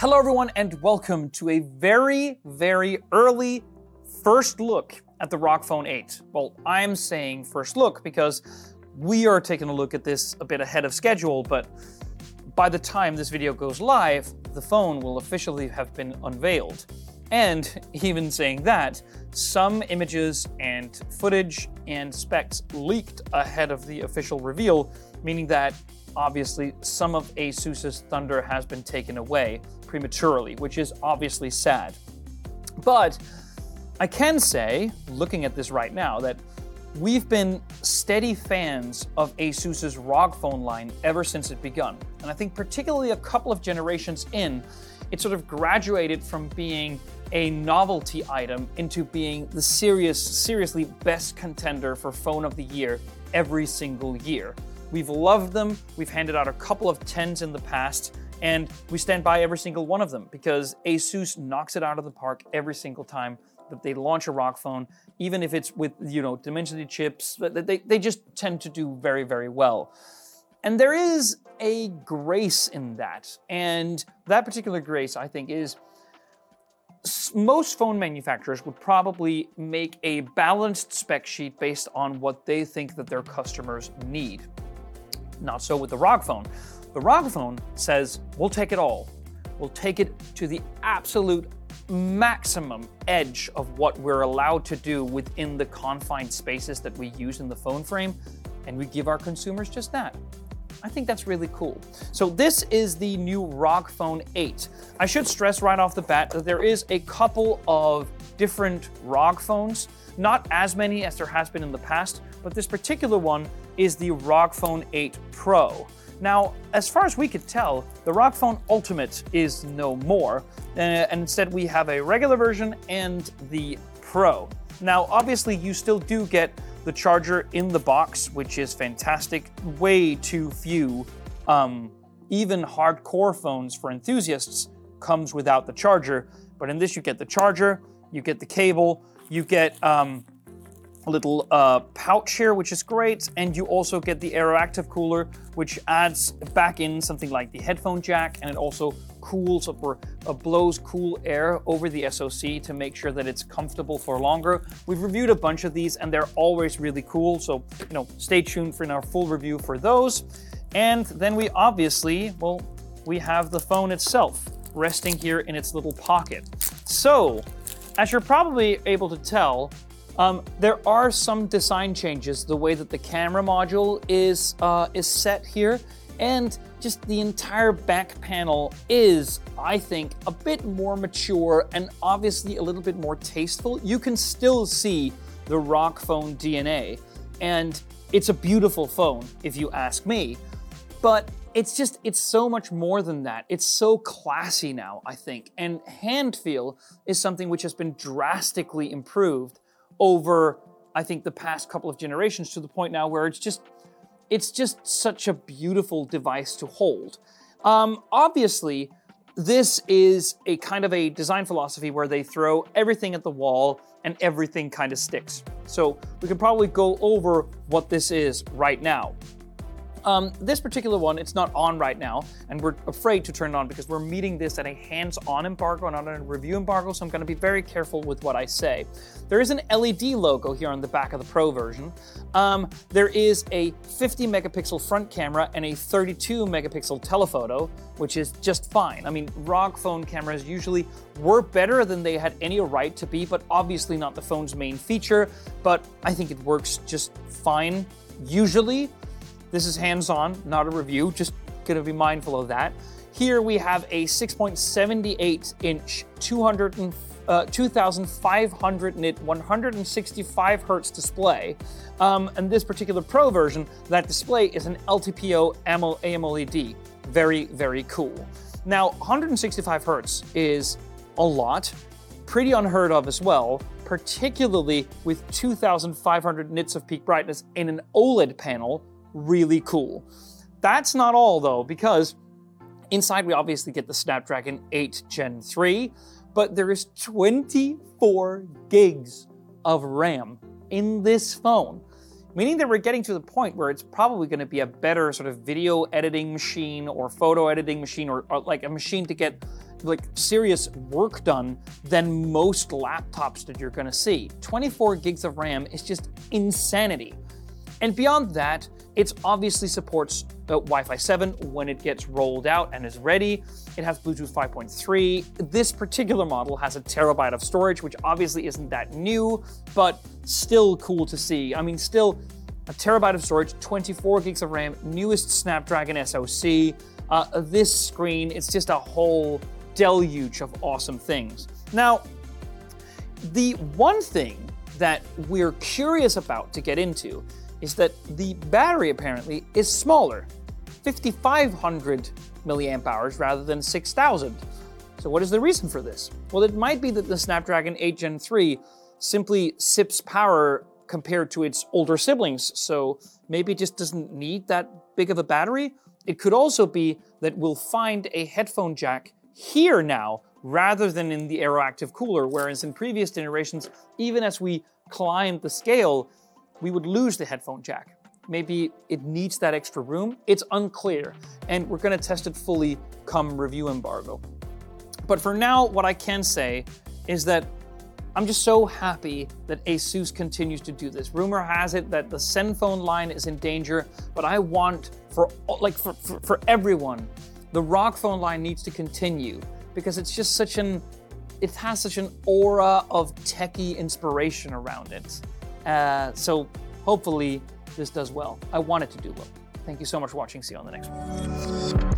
Hello, everyone, and welcome to a very, very early first look at the ROG Phone 8. Well, I'm saying first look because we are taking a look at this a bit ahead of schedule, but by the time this video goes live, the phone will officially have been unveiled. And even saying that, some images and footage and specs leaked ahead of the official reveal, meaning that obviously some of Asus's thunder has been taken away prematurely, which is obviously sad. But I can say, looking at this right now, that we've been steady fans of Asus's ROG phone line ever since it begun. And I think particularly a couple of generations in, it sort of graduated from being a novelty item into being the serious, seriously best contender for phone of the year every single year. We've loved them. We've handed out a couple of 10s in the past, and we stand by every single one of them because Asus knocks it out of the park every single time that they launch a ROG phone, even if it's with, you know, Dimensity chips, they, they just tend to do very, very well. And there is a grace in that. And that particular grace, I think, is most phone manufacturers would probably make a balanced spec sheet based on what they think that their customers need. Not so with the ROG phone. The ROG phone says, we'll take it all. We'll take it to the absolute maximum edge of what we're allowed to do within the confined spaces that we use in the phone frame, and we give our consumers just that. I think that's really cool. So this is the new ROG Phone 8. I should stress right off the bat that there is a couple of different ROG phones, not as many as there has been in the past, but this particular one is the ROG Phone 8 Pro. Now, as far as we could tell, the ROG Phone Ultimate is no more, uh, and instead we have a regular version and the Pro. Now, obviously, you still do get the charger in the box, which is fantastic. Way too few, um, even hardcore phones for enthusiasts, comes without the charger. But in this, you get the charger, you get the cable, you get um, a little uh, pouch here, which is great. And you also get the Aeroactive cooler, which adds back in something like the headphone jack, and it also cools or uh, blows cool air over the SoC to make sure that it's comfortable for longer. We've reviewed a bunch of these, and they're always really cool. So you know, stay tuned for our full review for those. And then we obviously, well, we have the phone itself resting here in its little pocket. So, as you're probably able to tell, um, there are some design changes, the way that the camera module is uh, is set here, and just the entire back panel is, I think, a bit more mature and obviously a little bit more tasteful. You can still see the ROG phone DNA, and it's a beautiful phone, if you ask me. But it's just it's so much more than that it's so classy now i think and hand feel is something which has been drastically improved over, I think, the past couple of generations to the point now where it's just it's just such a beautiful device to hold. Um, obviously, this is a kind of a design philosophy where they throw everything at the wall and everything kind of sticks. So we can probably go over what this is right now. Um, this particular one, it's not on right now, and we're afraid to turn it on because we're meeting this at a hands-on embargo, not a review embargo, so I'm going to be very careful with what I say. There is an LED logo here on the back of the Pro version. Um, there is a 50 megapixel front camera and a 32 megapixel telephoto, which is just fine. I mean, ROG phone cameras usually were better than they had any right to be, but obviously not the phone's main feature, but I think it works just fine usually. This is hands-on, not a review, just gonna be mindful of that. Here we have a 6.78 inch 200 uh, 2500 nit 165 hertz display. Um, and this particular Pro version, that display is an LTPO AMOLED. Very, very cool. Now, 165 hertz is a lot, pretty unheard of as well, particularly with 2500 nits of peak brightness in an OLED panel really cool. That's not all though, because inside we obviously get the Snapdragon 8 Gen 3, but there is 24 gigs of RAM in this phone. meaning that we're getting to the point where it's probably going to be a better sort of video editing machine or photo editing machine or, or like a machine to get like serious work done than most laptops that you're going to see. 24 gigs of RAM is just insanity. And beyond that, it obviously supports uh, Wi-Fi 7 when it gets rolled out and is ready. It has Bluetooth 5.3. This particular model has a terabyte of storage, which obviously isn't that new, but still cool to see. I mean, still a terabyte of storage, 24 gigs of RAM, newest Snapdragon SoC. Uh, this screen, it's just a whole deluge of awesome things. Now, the one thing that we're curious about to get into is that the battery apparently is smaller, 5500 milliamp hours rather than 6000. So what is the reason for this? Well, it might be that the Snapdragon 8 Gen 3 simply sips power compared to its older siblings, so maybe it just doesn't need that big of a battery. It could also be that we'll find a headphone jack here now rather than in the Aeroactive cooler, whereas in previous generations, even as we climbed the scale, we would lose the headphone jack. Maybe it needs that extra room. It's unclear, and we're going to test it fully come review embargo. But for now, what I can say is that I'm just so happy that ASUS continues to do this. Rumor has it that the Zenfone line is in danger, but I want for like for, for, for everyone, the ROG Phone line needs to continue because it's just such an it has such an aura of techie inspiration around it. Uh, so hopefully this does well. I want it to do well. Thank you so much for watching. See you on the next one.